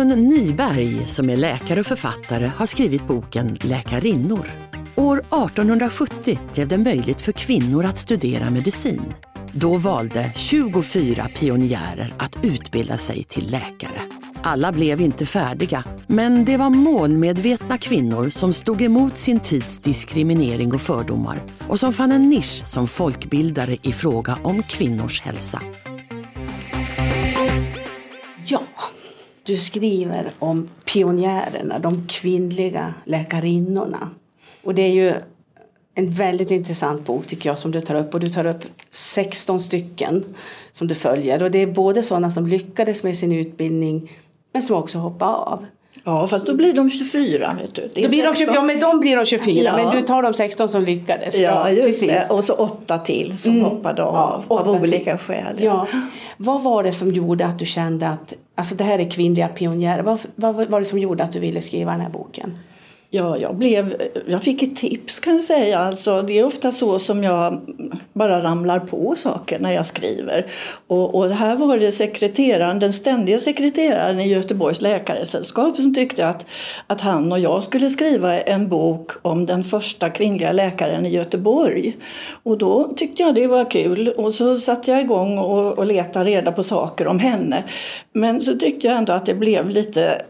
Gun Nyberg, som är läkare och författare, har skrivit boken Läkarinnor. År 1870 blev det möjligt för kvinnor att studera medicin. Då valde 24 pionjärer att utbilda sig till läkare. Alla blev inte färdiga, men det var målmedvetna kvinnor som stod emot sin tids diskriminering och fördomar och som fann en nisch som folkbildare i fråga om kvinnors hälsa. Ja, du skriver om pionjärerna, de kvinnliga läkarinnorna. Och det är ju en väldigt intressant bok tycker jag som du tar upp. Och du tar upp 16 stycken som du följer. Och det är både sådana som lyckades med sin utbildning men som också hoppade av. Ja, fast då blir de 24. Vet du. Då blir de 20, ja, men de blir de 24. Ja. Men du tar de 16 som lyckades. Ja, just precis. det. Och så åtta till som mm. hoppade av ja, av olika till. skäl. Ja. Vad var det som gjorde att du kände att alltså, det här är kvinnliga pionjärer? Vad, vad var det som gjorde att du ville skriva den här boken? Ja, jag, blev, jag fick ett tips kan jag säga. Alltså, det är ofta så som jag bara ramlar på saker när jag skriver. Och, och här var det sekreteraren, den ständiga sekreteraren i Göteborgs läkaresällskap som tyckte att, att han och jag skulle skriva en bok om den första kvinnliga läkaren i Göteborg. Och då tyckte jag det var kul och så satte jag igång och, och letade reda på saker om henne. Men så tyckte jag ändå att det blev lite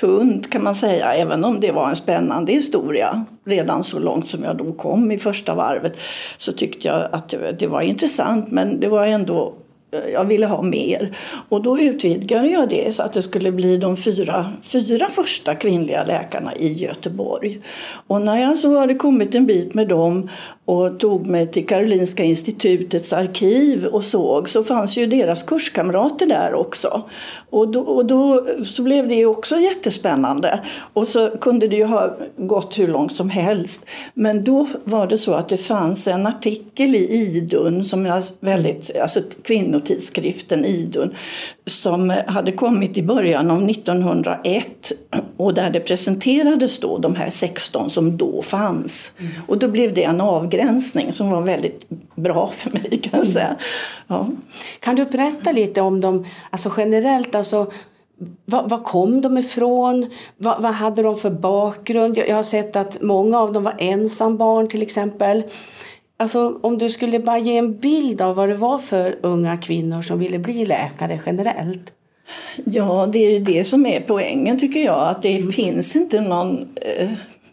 tunt kan man säga, även om det var en spännande historia. Redan så långt som jag då kom i första varvet så tyckte jag att det var intressant men det var ändå eh, jag ville ha mer. Och då utvidgade jag det så att det skulle bli de fyra, fyra första kvinnliga läkarna i Göteborg. Och när jag så hade kommit en bit med dem och tog mig till Karolinska institutets arkiv och såg så fanns ju deras kurskamrater där också. Och då, och då så blev det också jättespännande. Och så kunde det ju ha gått hur långt som helst. Men då var det så att det fanns en artikel i Idun som jag väldigt, alltså kvinnotidskriften Idun som hade kommit i början av 1901 och där det presenterades då de här 16 som då fanns. Mm. Och då blev det en avgränsning som var väldigt bra för mig kan jag säga. Ja. Kan du berätta lite om dem, alltså generellt, alltså var, var, kom de ifrån? Vad, vad hade de för bakgrund? Jag, jag, har sett att många av dem var ensambarn till exempel. Alltså, om du skulle bara ge en bild av vad det var för unga kvinnor som ville bli läkare generellt. Ja, det är ju det som är poängen tycker jag. Att det mm. finns inte någon eh,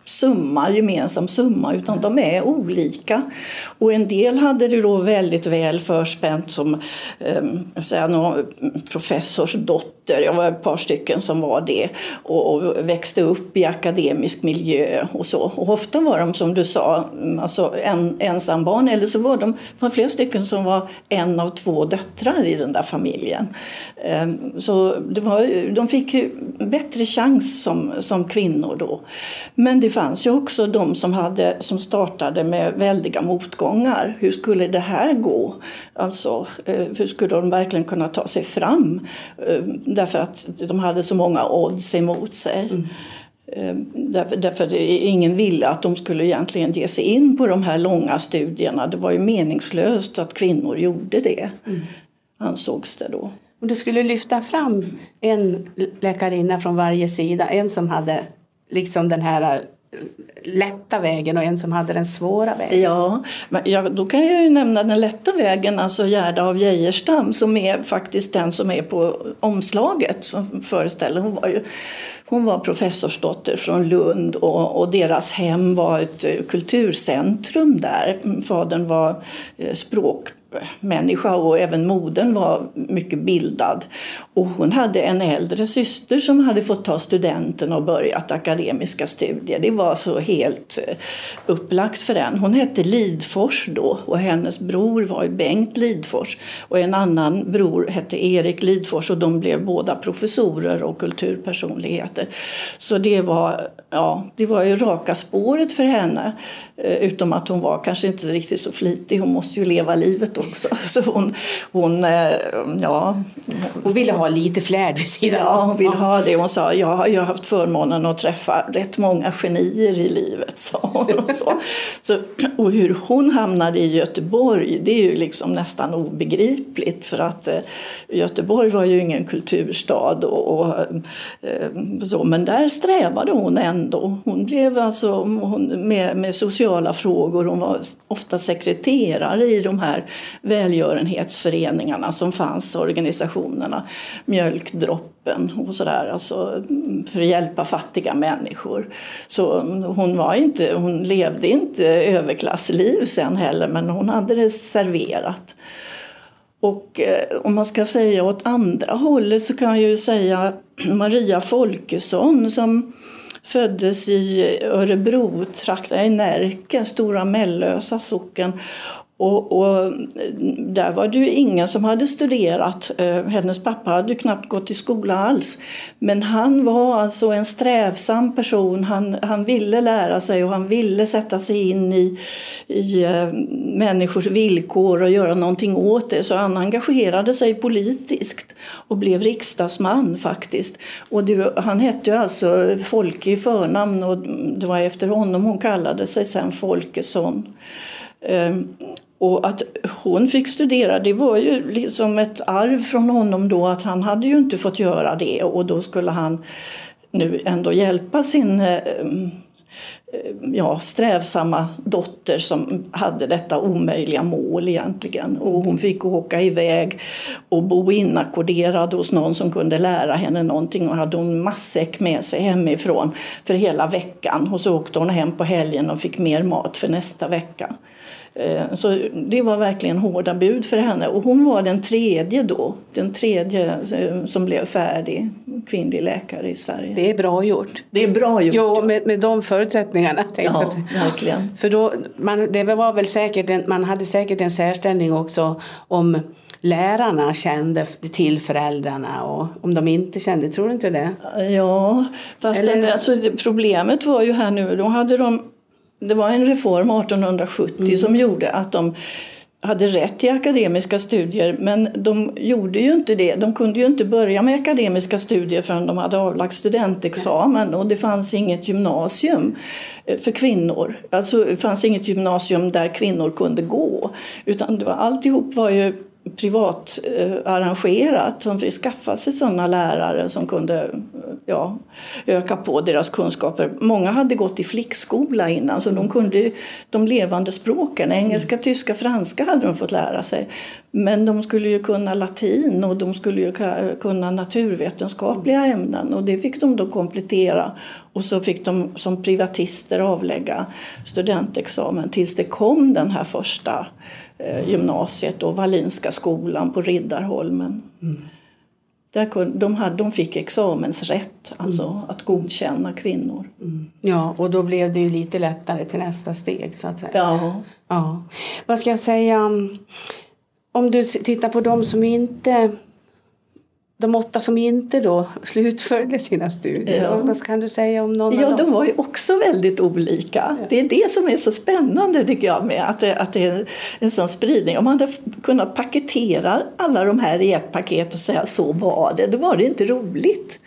summa, gemensam summa utan de är olika. Och en del hade det då väldigt väl förspänt som eh, säga, någon professors dotter, jag var ett par stycken som var det och, och, växte upp i akademisk miljö och så. Och ofta var de som du sa alltså en, ensambarn eller så var de var flera stycken som var en av två döttrar i den där familjen. Ehm, så det var, de fick ju bättre chans som, som kvinnor då. Men det fanns ju också de som, hade, som startade med väldiga motgångar. Hur skulle det här gå? Alltså, eh, hur skulle de verkligen kunna ta sig fram? Ehm, Därför att de hade så många odds emot sig. Mm. Eh, därför, därför ingen ville att de skulle egentligen ge sig in på de här långa studierna. Det var ju meningslöst att kvinnor gjorde det, mm. ansågs det då. Om du skulle lyfta fram en läkarinna från varje sida, en som hade liksom den här lätta vägen och en som hade den svåra vägen. Ja, men jag, då kan jag ju nämna den lätta vägen, alltså Gerda av Geijerstam som är faktiskt den som är på omslaget som föreställer. Hon var, ju, hon var professorsdotter från Lund och, och deras hem var ett eh, kulturcentrum där. Fadern var eh, språkmänniska språk människa och även modern var mycket bildad. Och hon hade en äldre syster som hade fått ta studenten och börjat akademiska studier. Det var så helt eh, upplagt för den. Hon hette Lidfors då och hennes bror var Bengt Lidfors och en annan bror hette Erik Lidfors och de blev båda professorer och kulturpersonligheter. Så det var, ja, det var ju raka spåret för henne. Eh, utom att hon var kanske inte riktigt så flitig. Hon måste ju leva livet också. Så hon, hon, eh, ja, hon ville ha lite flärd vid sidan Ja, hon ville ha det. Hon sa jag har ju haft förmånen att träffa rätt många genier i livet. Sa hon och, så. Så, och hur hon hamnade i Göteborg det är ju liksom nästan obegripligt. För att eh, Göteborg var ju ingen kulturstad. Och, och eh, så, men där strävade hon ändå. Hon blev alltså hon, med, med sociala frågor. Hon var ofta sekreterare i de här välgörenhetsföreningarna som fanns, organisationerna. Mjölkdroppen och sådär, alltså mm, för att hjälpa fattiga människor. Så hon, var inte, hon levde inte överklassliv sen heller, men hon hade det serverat. Och eh, om man ska säga åt andra hållet så kan jag ju säga Maria Folkesson som föddes i Örebro, trakten i Närke, Stora Mellösa socken och, och, där var det ju ingen som hade studerat. Eh, hennes pappa hade knappt gått i skola alls. Men han var alltså en strävsam person. Han, han ville lära sig och han ville sätta sig in i, i eh, människors villkor och göra någonting åt det. Så han engagerade sig politiskt och blev riksdagsman faktiskt. Och det, han hette ju alltså Folke i förnamn och det var efter honom hon kallade sig sen Folkesson. Ehm, och att hon fick studera det var ju liksom ett arv från honom då att han hade ju inte fått göra det och då skulle han nu ändå hjälpa sin eh, eh, ja, strävsamma dotter som hade detta omöjliga mål egentligen. Och hon fick åka iväg och bo inackorderad hos någon som kunde lära henne någonting och hade hon matsäck med sig hemifrån för hela veckan. Och så åkte hon hem på helgen och fick mer mat för nästa vecka. Eh, så det var verkligen hårda bud för henne. Och hon var den tredje då, den tredje eh, som blev färdig kvinnlig läkare i Sverige. Det är bra gjort. Det är bra gjort. Jo, med, med de förutsättningarna. Ja, verkligen. För då, man, det var väl säkert en, man hade säkert en särställning också om lärarna kände till föräldrarna och om de inte kände, tror du inte det? Ja, fast Eller... det, alltså, problemet var ju här nu, då hade de det var en reform 1870 mm. som gjorde att de hade rätt till akademiska studier men de gjorde ju inte det. De kunde ju inte börja med akademiska studier förrän de hade avlagt studentexamen och det fanns inget gymnasium eh, för kvinnor. Alltså det fanns inget gymnasium där kvinnor kunde gå utan det var, alltihop var ju privat eh, arrangerat. De fick skaffa sig sådana lärare som kunde ja, öka på deras kunskaper. Många hade gått i flickskola innan så de kunde de levande språken. Engelska, mm. tyska, franska hade de fått lära sig. Men de skulle ju kunna latin och de skulle ju kunna naturvetenskapliga ämnen och det fick de då komplettera och så fick de som privatister avlägga studentexamen tills det kom den här första gymnasiet och Wallinska skolan på Riddarholmen. Mm. Där de, hade, de fick examensrätt, alltså mm. att godkänna kvinnor. Mm. Ja, och då blev det ju lite lättare till nästa steg så att säga. Ja. ja. Vad ska jag säga? Om du tittar på de som inte de åtta som inte då slutförde sina studier, ja. vad kan du säga om någon ja? De var ju också väldigt olika. Ja. Det är det som är så spännande tycker jag med att det, att det är en sån spridning. Om man hade kunnat paketera alla de här i ett paket och säga så var det, då var det inte roligt.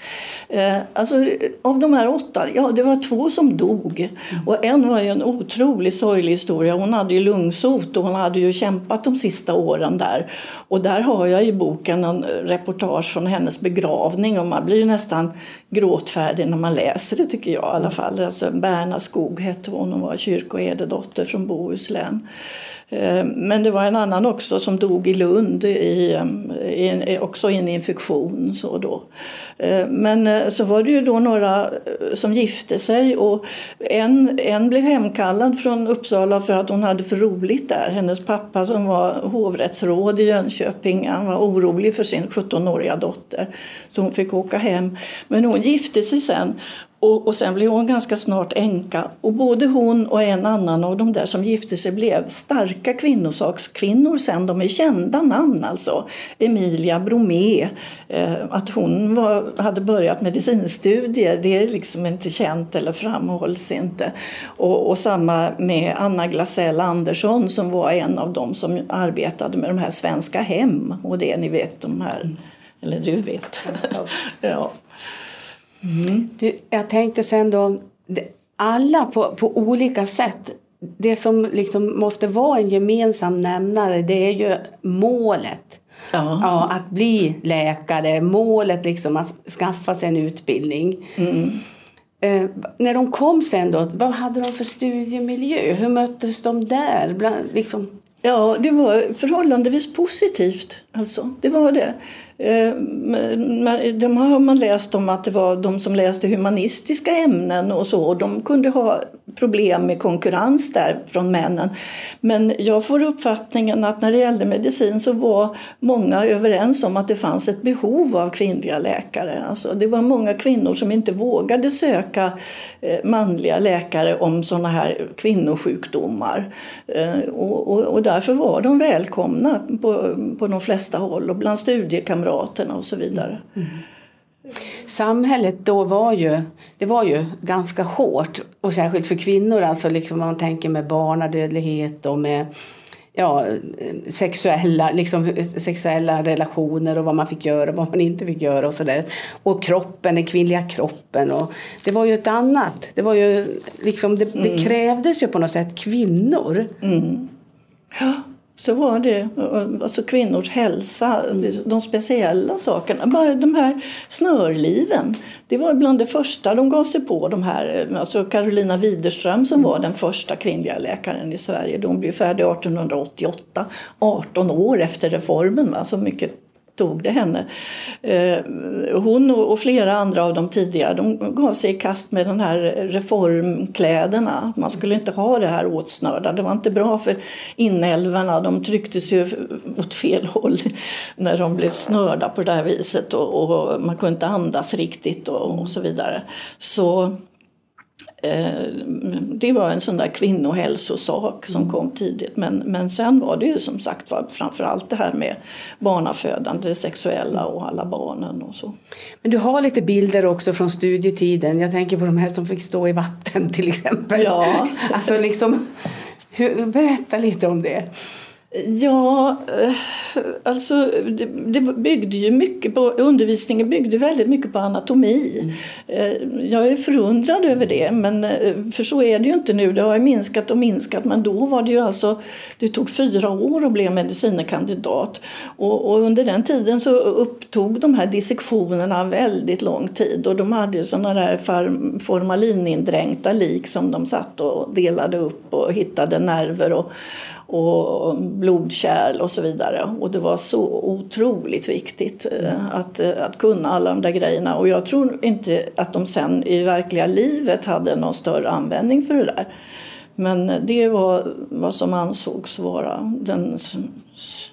Eh, alltså, av de här åtta, ja det var två som dog mm. och en var ju en otroligt sorglig historia. Hon hade ju lungsot och hon hade ju kämpat de sista åren där. Och där har jag i boken en reportage från hennes begravning och man blir nästan gråtfärdig när man läser det tycker jag i alla fall. Alltså Berna Skog hette hon och var kyrkoherdedotter från Bohuslän. Eh, men det var en annan också som dog i Lund, i, ehm, i, eh, också i en infektion. Så då. Eh, men så var det ju då några som gifte sig och en, en blev hemkallad från Uppsala för att hon hade för roligt där. Hennes pappa som var hovrättsråd i Jönköping, han var orolig för sin 17-åriga dotter. Så hon fick åka hem. Men hon gifte sig sen och, och sen blev hon ganska snart änka. Och både hon och en annan av de där som gifte sig blev starka kvinnosakskvinnor sen. De är kända namn alltså. Emilia Bromé. Eh, att hon var, hade börjat medicinstudier det är liksom inte känt eller framhålls inte. Och, och samma med Anna Glasell Andersson som var en av dem som arbetade med de här Svenska Hem. Och det ni vet de här, eller du vet. ja. Mm. Du, jag tänkte sen då, alla på, på olika sätt. Det som liksom måste vara en gemensam nämnare det är ju målet. Ja. ja att bli läkare, målet liksom att skaffa sig en utbildning. Mm. Eh, när de kom sen då, vad hade de för studiemiljö? Hur möttes de där? Bland, liksom? Ja, det var förhållandevis positivt. Alltså, det var det. Eh, de har man läst om att det var de som läste humanistiska ämnen och så. De kunde ha problem med konkurrens där från männen. Men jag får uppfattningen att när det gällde medicin så var många överens om att det fanns ett behov av kvinnliga läkare. Alltså det var många kvinnor som inte vågade söka eh, manliga läkare om sådana här kvinnosjukdomar. Eh, och, och, och därför var de välkomna på, på de flesta håll och bland studiekamraterna och så vidare. Mm. Samhället då var ju, det var ju ganska hårt och särskilt för kvinnor, alltså liksom man tänker med barnadödlighet och med ja, sexuella, liksom, sexuella relationer och vad man fick göra och vad man inte fick göra och sådär. Och kroppen, den kvinnliga kroppen. Och det var ju ett annat. Det, var ju, liksom, det, mm. det krävdes ju på något sätt kvinnor. Mm. Ja. Så var det. Alltså kvinnors hälsa, de speciella sakerna. Bara de här snörliven. Det var bland det första de gav sig på. De här, alltså Carolina Widerström som var den första kvinnliga läkaren i Sverige. De blev färdig 1888, 18 år efter reformen. Va? Så mycket tog det henne. Eh, hon och flera andra av de tidiga de gav sig i kast med den här reformkläderna. Man skulle inte ha det här åtsnörda. Det var inte bra för inälvorna. De trycktes ju åt fel håll när de blev snörda på det här viset och, man kunde inte andas riktigt och, och så vidare. Så det var en sån där kvinnohälsosak som mm. kom tidigt. Men, men sen var det ju som sagt var framförallt det här med barnafödande, det sexuella och alla barnen och så. Men du har lite bilder också från studietiden. Jag tänker på de här som fick stå i vatten till exempel. Ja. alltså liksom, hur, berätta lite om det. Ja, eh, alltså det, det, byggde ju mycket på, undervisningen byggde väldigt mycket på anatomi. Mm. Jag är förundrad över det, men eh, för så är det ju inte nu. Det har minskat och minskat, men då var det ju alltså, det tog fyra år att bli medicinkandidat. Och, och under den tiden så upptog de här dissektionerna väldigt lång tid och de hade ju sådana där formalinindränkta lik som de satt och delade upp och hittade nerver och och blodkärl och så vidare. Och det var så otroligt viktigt eh, att, eh, att kunna alla de där grejerna. Och jag tror inte att de sen i verkliga livet hade någon större användning för det där. Men det var vad som ansågs vara den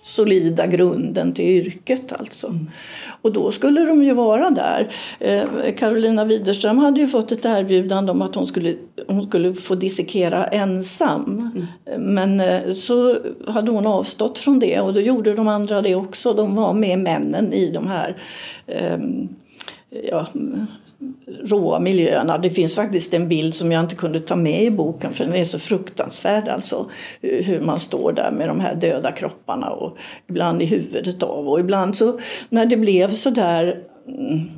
solida grunden till yrket. Alltså. Mm. Och då skulle de ju vara där. Eh, Carolina Widerström hade ju fått ett erbjudande om att hon skulle, hon skulle få dissekera ensam. Mm. Men eh, så hade hon avstått från det och då gjorde de andra det också. De var med männen i de här eh, ja, råa miljöerna. Det finns faktiskt en bild som jag inte kunde ta med i boken för den är så fruktansvärd. Alltså eh, hur man står där med de här döda kropparna och ibland i huvudet av och ibland så när det blev så där mm,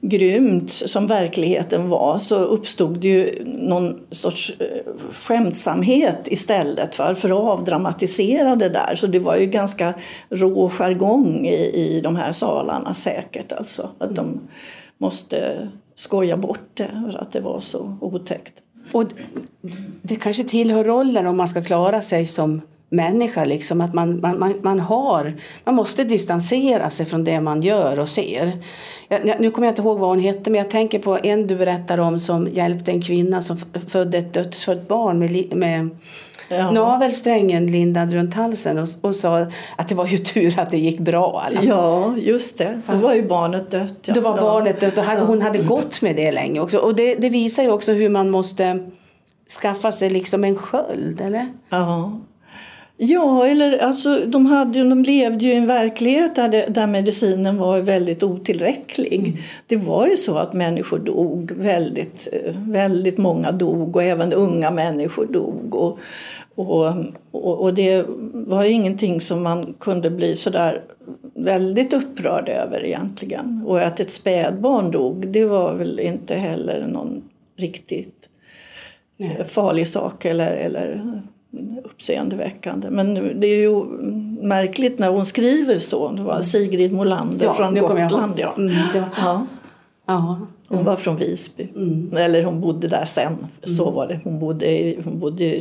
grymt som verkligheten var så uppstod det ju någon sorts eh, skämtsamhet istället för, för att avdramatisera det där. Så det var ju ganska rå jargong i, i de här salarna säkert. Alltså, att de måste skoja bort det för att det var så otäckt. Och det kanske tillhör rollen om man ska klara sig som människa. Liksom, att man, man, man, man, har, man måste distansera sig från det man gör och ser. Jag, nu kommer jag inte ihåg vad hon hette men jag tänker på en du berättar om som hjälpte en kvinna som födde ett dödsfött barn med, med ja. navelsträngen lindad runt halsen och, och sa att det var ju tur att det gick bra. Alla. Ja, just det. Då var ju barnet dött. Ja. Då var barnet dött och hon hade gått med det länge också. Och det, det visar ju också hur man måste skaffa sig liksom en sköld, eller? Ja. Ja, eller alltså, de, hade, de levde ju i en verklighet där, där medicinen var väldigt otillräcklig. Mm. Det var ju så att människor dog, väldigt, väldigt många dog och även unga människor dog. Och, och, och, och det var ingenting som man kunde bli så där väldigt upprörd över egentligen. Och att ett spädbarn dog, det var väl inte heller någon riktigt Nej. farlig sak eller, eller uppseendeväckande. Men det är ju märkligt när hon skriver så. Det var Sigrid Molander ja, från Gotland. Ja. Mm, var... ja. Ja. Hon var från Visby. Mm. Eller hon bodde där sen. Så mm. var det. Hon, bodde, hon, bodde,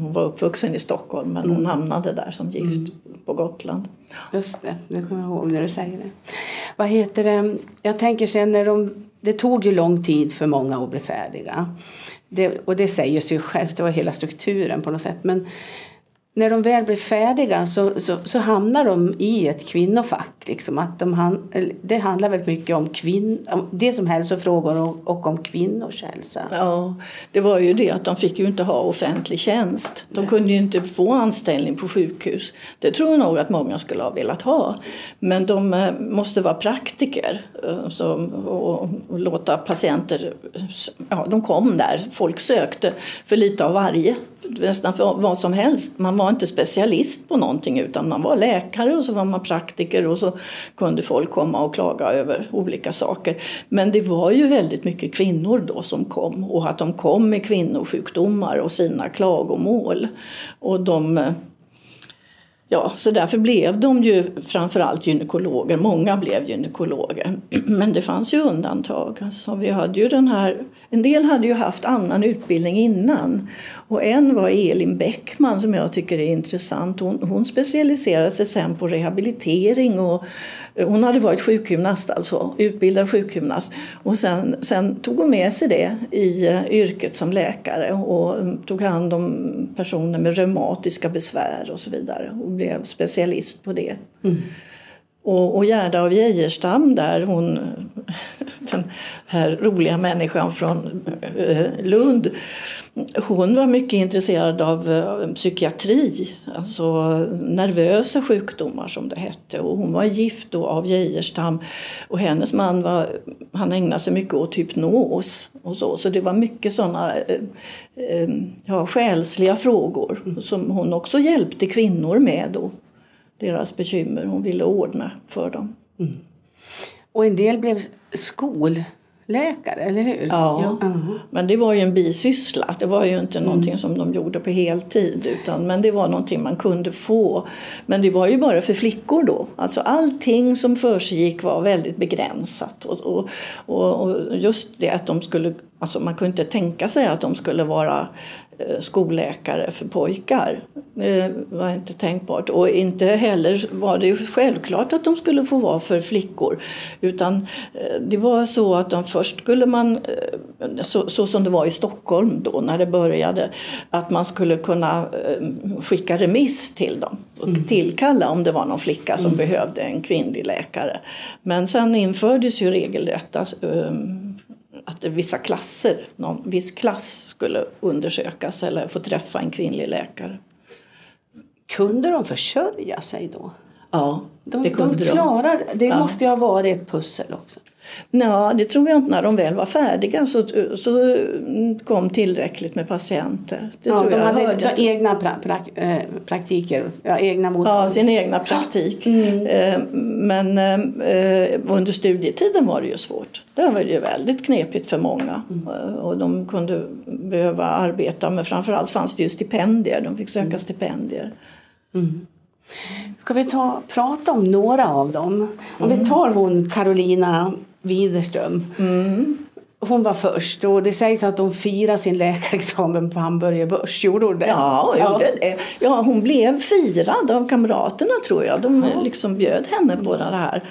hon var uppvuxen i Stockholm men hon mm. hamnade där som gift mm. på Gotland. Just det, det kommer jag ihåg när du säger det. Vad heter det? Jag tänker sen när de... Det tog ju lång tid för många att bli färdiga. Det, och det säger sig självt, det var hela strukturen på något sätt. Men när de väl blir färdiga så, så, så, hamnar de i ett kvinnofack. Liksom, att de, det handlar väldigt mycket om, kvinn, om det som hälsofrågor och, och om kvinnors hälsa. Ja, det var ju det att de fick ju inte ha offentlig tjänst. De kunde ju inte få anställning på sjukhus. Det tror jag nog att många skulle ha velat ha. Men de eh, måste vara praktiker eh, så, och, och låta patienter... Ja, de kom där, folk sökte för lite av varje nästan för vad som helst. Man var inte specialist på någonting utan man var läkare och så var man praktiker och så kunde folk komma och klaga över olika saker. Men det var ju väldigt mycket kvinnor då som kom och att de kom med kvinnosjukdomar och sina klagomål. Och de Ja, så därför blev de ju framförallt gynekologer. Många blev gynekologer. Men det fanns ju undantag. Alltså, vi hade ju den här, en del hade ju haft annan utbildning innan. Och en var Elin Bäckman som jag tycker är intressant. Hon, hon specialiserade sig sen på rehabilitering och eh, hon hade varit sjukgymnast, alltså utbildad sjukgymnast. Och sen, sen tog hon med sig det i eh, yrket som läkare och mm, tog hand om personer med reumatiska besvär och så vidare och blev specialist på det. Mm. Och, och Gerda av Geijerstam där, hon, den här roliga människan från eh, Lund, hon var mycket intresserad av eh, psykiatri, alltså nervösa sjukdomar som det hette. Och hon var gift då av Geijerstam och hennes man var, han ägnade sig mycket åt hypnos och så. Så det var mycket sådana eh, ja, själsliga frågor som hon också hjälpte kvinnor med då deras bekymmer. Hon ville ordna för dem. Mm. Och en del blev skolläkare, eller hur? Ja, ja. Uh-huh. men det var ju en bisyssla. Det var ju inte mm. någonting som de gjorde på heltid. Utan, men det var någonting man kunde få. Men det var ju bara för flickor då. Alltså allting som försiggick var väldigt begränsat. Och, och, och, och just det att de skulle Alltså man kunde inte tänka sig att de skulle vara eh, skolläkare för pojkar. Det var inte tänkbart. Och inte heller var det självklart att de skulle få vara för flickor. Utan eh, det var så att de först skulle man, eh, så, så som det var i Stockholm då när det började, att man skulle kunna skicka remiss till dem och mm. tillkalla om det var någon flicka som mm. behövde en kvinnlig läkare. Men sen infördes ju regelrätta att vissa klasser, någon viss klass skulle undersökas eller få träffa en kvinnlig läkare. Kunde de försörja sig då? Ja, de, det kunde de. Klarar, det ja. måste ju ha varit ett pussel också. Ja, det tror jag inte. När de väl var färdiga så, så kom tillräckligt med patienter. Det ja, tror de jag hade de egna pra, pra, äh, praktiker, ja, egna mottagningar. Ja, sin egna praktik. Mm. Eh, men eh, under studietiden var det ju svårt. Det var ju väldigt knepigt för många. Mm. Eh, och de kunde behöva arbeta, men framförallt fanns det ju stipendier. De fick söka mm. stipendier. Mm. Ska vi ta, prata om några av dem? Om vi mm. tar hon Carolina Widerström. Mm. hon var först och det sägs att hon firade sin läkarexamen på Hamburger Börs. Gjorde hon det? Ja, ja. Det. ja, hon blev firad av kamraterna tror jag. De ja. liksom bjöd henne på det här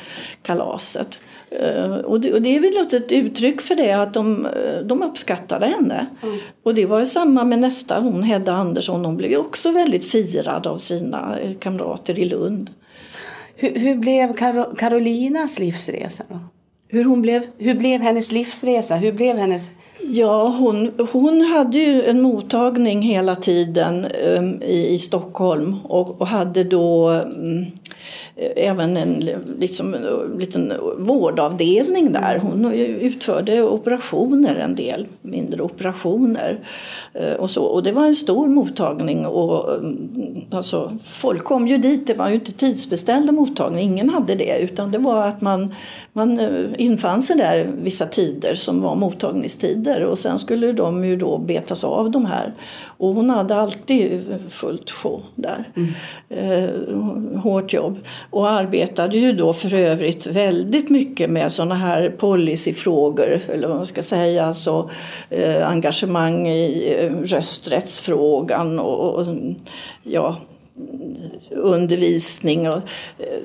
kalaset. Eh, och det, och det är väl ett uttryck för det att de, eh, de uppskattade henne. Mm. Och det var ju samma med nästa, hon Hedda Andersson. Hon blev också väldigt firad av sina eh, kamrater i Lund. Hur, hur blev Kar Karolinas livsresa då? Hur hon blev? Hur blev hennes livsresa? Hur blev hennes... Ja, hon, hon hade ju en mottagning hela tiden um, i, i Stockholm och, och hade då um, även en liksom, liten vårdavdelning där. Hon utförde operationer, en del mindre operationer. Eh, och, så. och det var en stor mottagning. Och, mm, alltså, folk kom ju dit, det var ju inte tidsbeställda mottagning, ingen hade det. Utan det var att man, man eh, infann sig där vissa tider som var mottagningstider. Och sen skulle de ju då betas av de här. Och hon hade alltid fullt sjå där. Mm. Eh, hårt jobb. Och arbetade ju då för övrigt väldigt mycket med sådana här policyfrågor, eller vad man ska säga, alltså eh, engagemang i eh, rösträttsfrågan och, och ja, undervisning. Och, eh,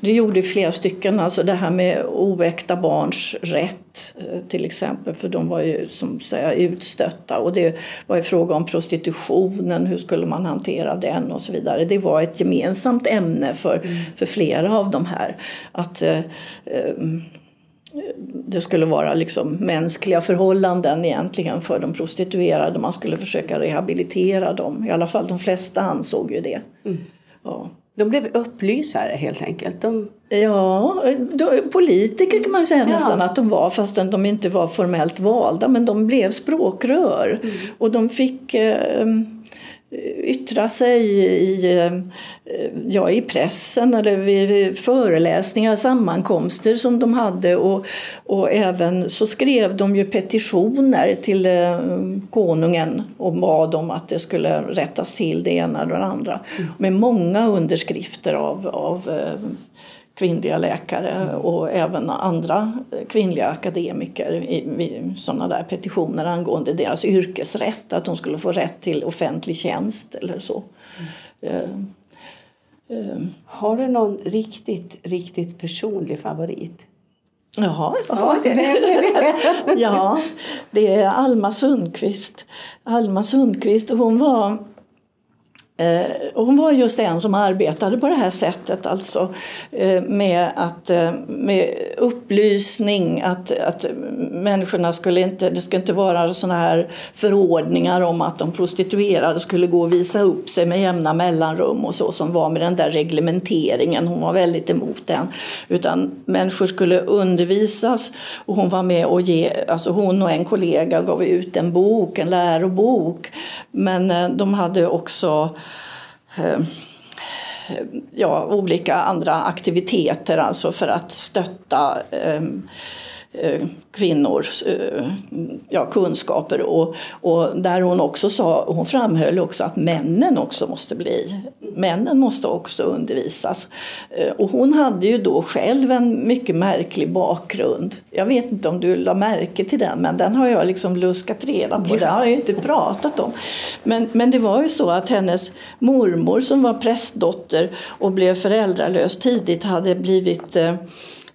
det gjorde flera stycken, alltså det här med oäkta barns rätt eh, till exempel, för de var ju som säga utstötta och det var ju fråga om prostitutionen, hur skulle man hantera den och så vidare. Det var ett gemensamt ämne för, mm. för flera av de här. Att eh, eh, det skulle vara liksom mänskliga förhållanden egentligen för de prostituerade. Man skulle försöka rehabilitera dem. I alla fall de flesta ansåg ju det. Mm. Ja. De blev upplysare helt enkelt? De... Ja, de, politiker kan man säga ja. nästan att de var fastän de inte var formellt valda. Men de blev språkrör mm. och de fick eh, yttra sig i, eh, ja, i pressen eller vid föreläsningar, sammankomster som de hade och, och även så skrev de ju petitioner till eh, konungen och bad om att det skulle rättas till det ena eller det andra mm. med många underskrifter av, av eh, kvinnliga läkare och även andra kvinnliga akademiker i, sådana där petitioner angående deras yrkesrätt, att de skulle få rätt till offentlig tjänst eller så. Mm. Uh. Har du någon riktigt, riktigt personlig favorit? Jaha, ja, det, ja, det är Alma Sundqvist. Alma Sundqvist, hon var Eh, hon var just en som arbetade på det här sättet, alltså eh, med, att, eh, med upplysning, att, att människorna skulle inte, det skulle inte vara såna här förordningar om att de prostituerade skulle gå och visa upp sig med jämna mellanrum och så som var med den där reglementeringen. Hon var väldigt emot den. Utan människor skulle undervisas och hon var med och ge, alltså hon och en kollega gav ut en bok, en lärobok. Men eh, de hade också Eh, ja, olika andra aktiviteter alltså för att stötta ehm, Eh, kvinnors eh, ja, kunskaper och, och där hon också sa, hon framhöll också att männen också måste bli, männen måste också undervisas. Eh, och hon hade ju då själv en mycket märklig bakgrund. Jag vet inte om du la märke till den men den har jag liksom luskat reda på, den har jag inte pratat om. Men, men det var ju så att hennes mormor som var prästdotter och blev föräldralös tidigt hade blivit eh,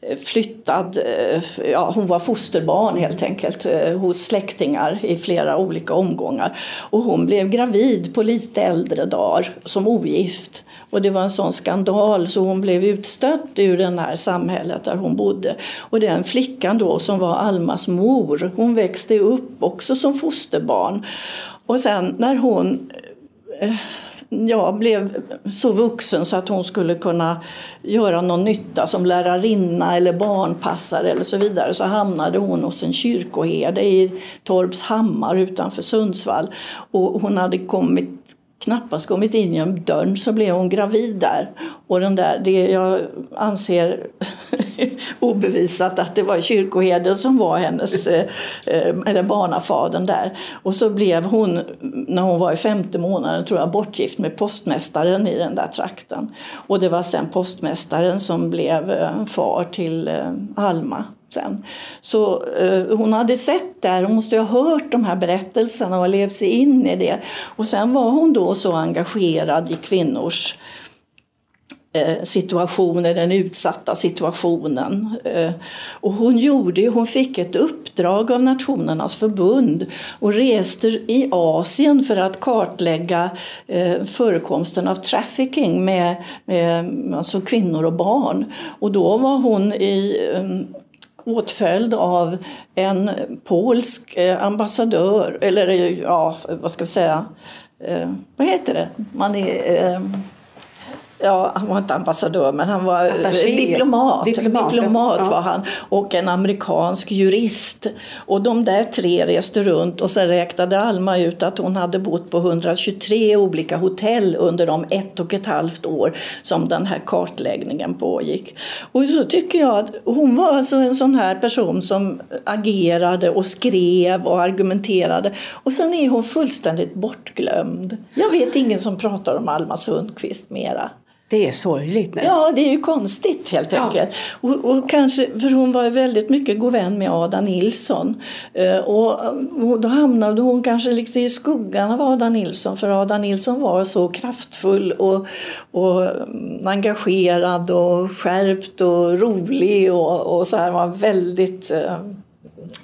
Eh, flyttad, eh, ja, hon var fosterbarn helt enkelt eh, hos släktingar i flera olika omgångar. Och hon blev gravid på lite äldre dagar som ogift. Och det var en sån skandal så hon blev utstött ur det här samhället där hon bodde. Och den flickan då som var Almas mor, hon växte upp också som fosterbarn. Och sen när hon Eh, ja, blev så vuxen så att hon skulle kunna göra någon nytta som lärarinna eller barnpassare eller så vidare så hamnade hon hos en kyrkoherde i Torpshammar utanför Sundsvall. Och hon hade kommit knappast kommit in genom dörren så blev hon gravid där. Och den där, det jag anser obevisat att det var kyrkoherden som var hennes, eh, eh, eller barnafadern där. Och så blev hon, när hon var i femte månaden, tror jag, bortgift med postmästaren i den där trakten. Och det var sen postmästaren som blev eh, far till Alma sen. Så eh, hon hade sett det här, hon måste ha hört de här berättelserna och levt sig in i det. Och sen var hon då så engagerad i kvinnors eh, situationer, den utsatta situationen. Eh, och hon, gjorde, hon fick ett uppdrag av Nationernas förbund och reste i Asien för att kartlägga eh, förekomsten av trafficking med, med alltså kvinnor och barn. Och då var hon i åtföljd av en polsk eh, ambassadör, eller eh, ja, vad ska vi säga, eh, vad heter det? Man är, Ja, han var inte ambassadör men han var Attaché. diplomat. Diplomat, diplomat ja. var han. Och en amerikansk jurist. Och de där tre reste runt och sen räknade Alma ut att hon hade bott på 123 olika hotell under de ett och ett halvt år som den här kartläggningen pågick. Och så tycker jag att hon var alltså en sån här person som agerade och skrev och argumenterade. Och sen är hon fullständigt bortglömd. Jag vet ingen som pratar om Alma Sundqvist mera. Det är sorgligt nästan. Ja, det är ju konstigt helt ja. enkelt. Och, och, kanske, för hon var väldigt mycket god vän med Ada Nilsson. Eh, och, och då hamnade hon kanske liksom i skuggan av Ada Nilsson för Ada Nilsson var så kraftfull och, och engagerad och skärpt och rolig och, och så här var väldigt eh,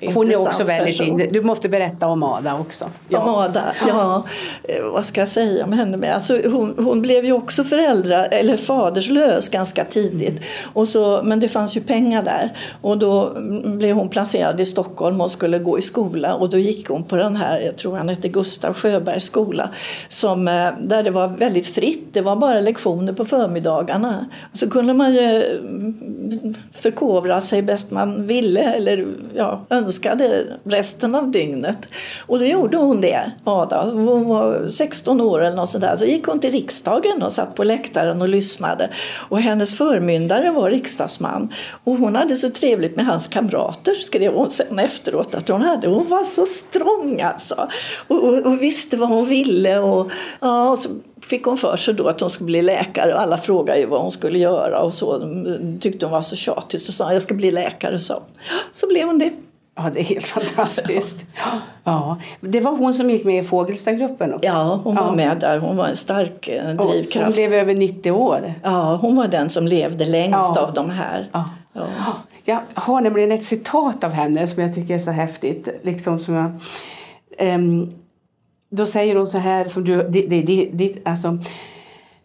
hon är också väldigt in, Du måste berätta om Ada också. Ja. Om Ada, ja. Eh, vad ska jag säga om henne? Alltså, hon, hon blev ju också föräldrar, eller faderslös ganska tidigt. Och så, men det fanns ju pengar där. Och då blev hon placerad i Stockholm och skulle gå i skola. Och då gick hon på den här, jag tror han hette Gustav Sjöbergs skola. Som, eh, där det var väldigt fritt. Det var bara lektioner på förmiddagarna. Så kunde man ju mm, förkovra sig bäst man ville. Eller ja, önskade önskade resten av dygnet. Och då gjorde hon det, Ada. Hon var 16 år eller något sådär. Så gick hon till riksdagen och satt på läktaren och lyssnade. Och hennes förmyndare var riksdagsman. Och hon hade så trevligt med hans kamrater, skrev hon sen efteråt att hon hade. Hon var så strong alltså. Och, och, och visste vad hon ville. Och, ja, och så fick hon för sig då att hon skulle bli läkare och alla frågade ju vad hon skulle göra och så. Tyckte hon var så tjatig så sa hon jag ska bli läkare. Så, så blev hon det. Ja, det är helt fantastiskt. Ja. Det var hon som gick med i Fågelstagruppen också. Ja, hon var ja. med där. Hon var en stark eh, drivkraft. hon blev över 90 år. Ja, hon var den som levde längst ja. av de här. Ja. Ja. Jag har nämligen ett citat av henne som jag tycker är så häftigt. Liksom som jag, um, då säger hon så här, som du, det, det, det, alltså,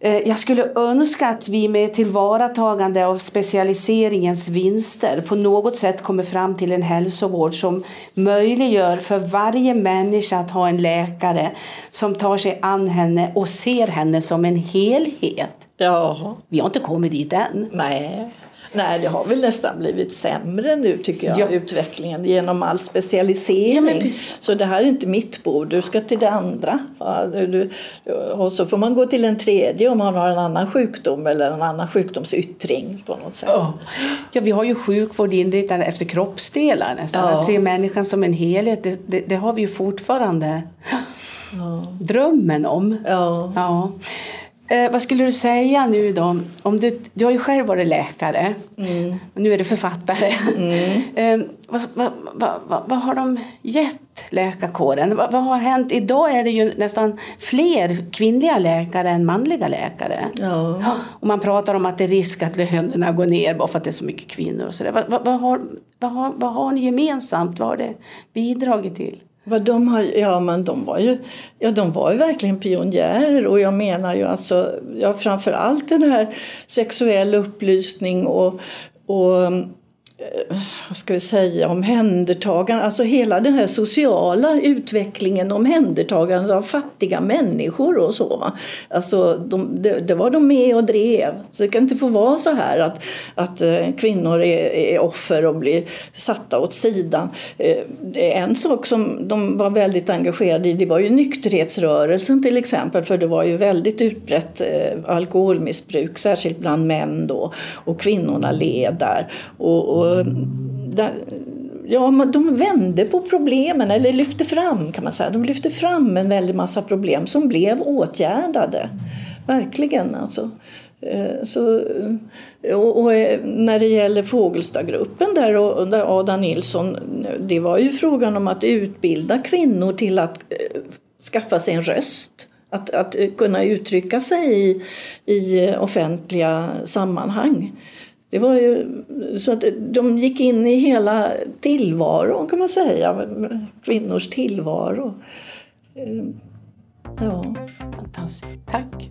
jag skulle önska att vi med tillvaratagande av specialiseringens vinster på något sätt kommer fram till en hälsovård som möjliggör för varje människa att ha en läkare som tar sig an henne och ser henne som en helhet. Ja. Vi har inte kommit dit än. Nej. Nej, det har väl nästan blivit sämre nu tycker jag, ja. utvecklingen genom all specialisering. Ja, så det här är inte mitt bord, du ska till det andra. och så får man gå till en tredje om man har en annan sjukdom eller en annan sjukdomsyttring på något sätt. Ja, ja vi har ju sjukvård inriktad efter kroppsdelar nästan. Att se människan som en helhet, det, det, det har vi ju fortfarande drömmen om. Ja. Eh, vad skulle du säga nu då? Om du, du har ju själv varit läkare mm. och nu är du författare. Mm. eh, vad, vad, vad, vad, har de gett läkarkåren? Vad, har hänt? Idag är det ju nästan fler kvinnliga läkare än manliga läkare. Ja. Och man pratar om att det är risk att lönerna går ner bara för att det är så mycket kvinnor. Och så vad, har, vad, har, vad har ni gemensamt? Vad har det bidragit till? Vad de har, ja, men de var ju, ja, de var ju verkligen pionjärer. Och jag menar ju alltså, ja, framför allt den här sexuell upplysning och, och mm, Eh, vad ska vi säga, omhändertagande, alltså hela den här sociala utvecklingen, omhändertagandet av fattiga människor och så. Alltså de, det, det, var de med och drev. Så det kan inte få vara så här att, att eh, kvinnor är, är offer och blir satta åt sidan. Eh, en sak som de var väldigt engagerade i det var ju nykterhetsrörelsen till exempel för det var ju väldigt utbrett alkoholmissbruk, särskilt bland män då och kvinnorna led där. och, och ja, de vände på problemen, eller lyfte fram kan man säga. De lyfte fram en väldig massa problem som blev åtgärdade. Verkligen alltså. Eh, så, eh, och, och, eh, när det gäller Fågelstadgruppen där och där Ada Nilsson, det var ju frågan om att utbilda kvinnor till att skaffa sig en röst. Att, att kunna uttrycka sig i, i offentliga sammanhang. Det var ju, så att de gick in i hela tillvaron kan man säga, kvinnors tillvaro. Ja. Fantastiskt. Tack.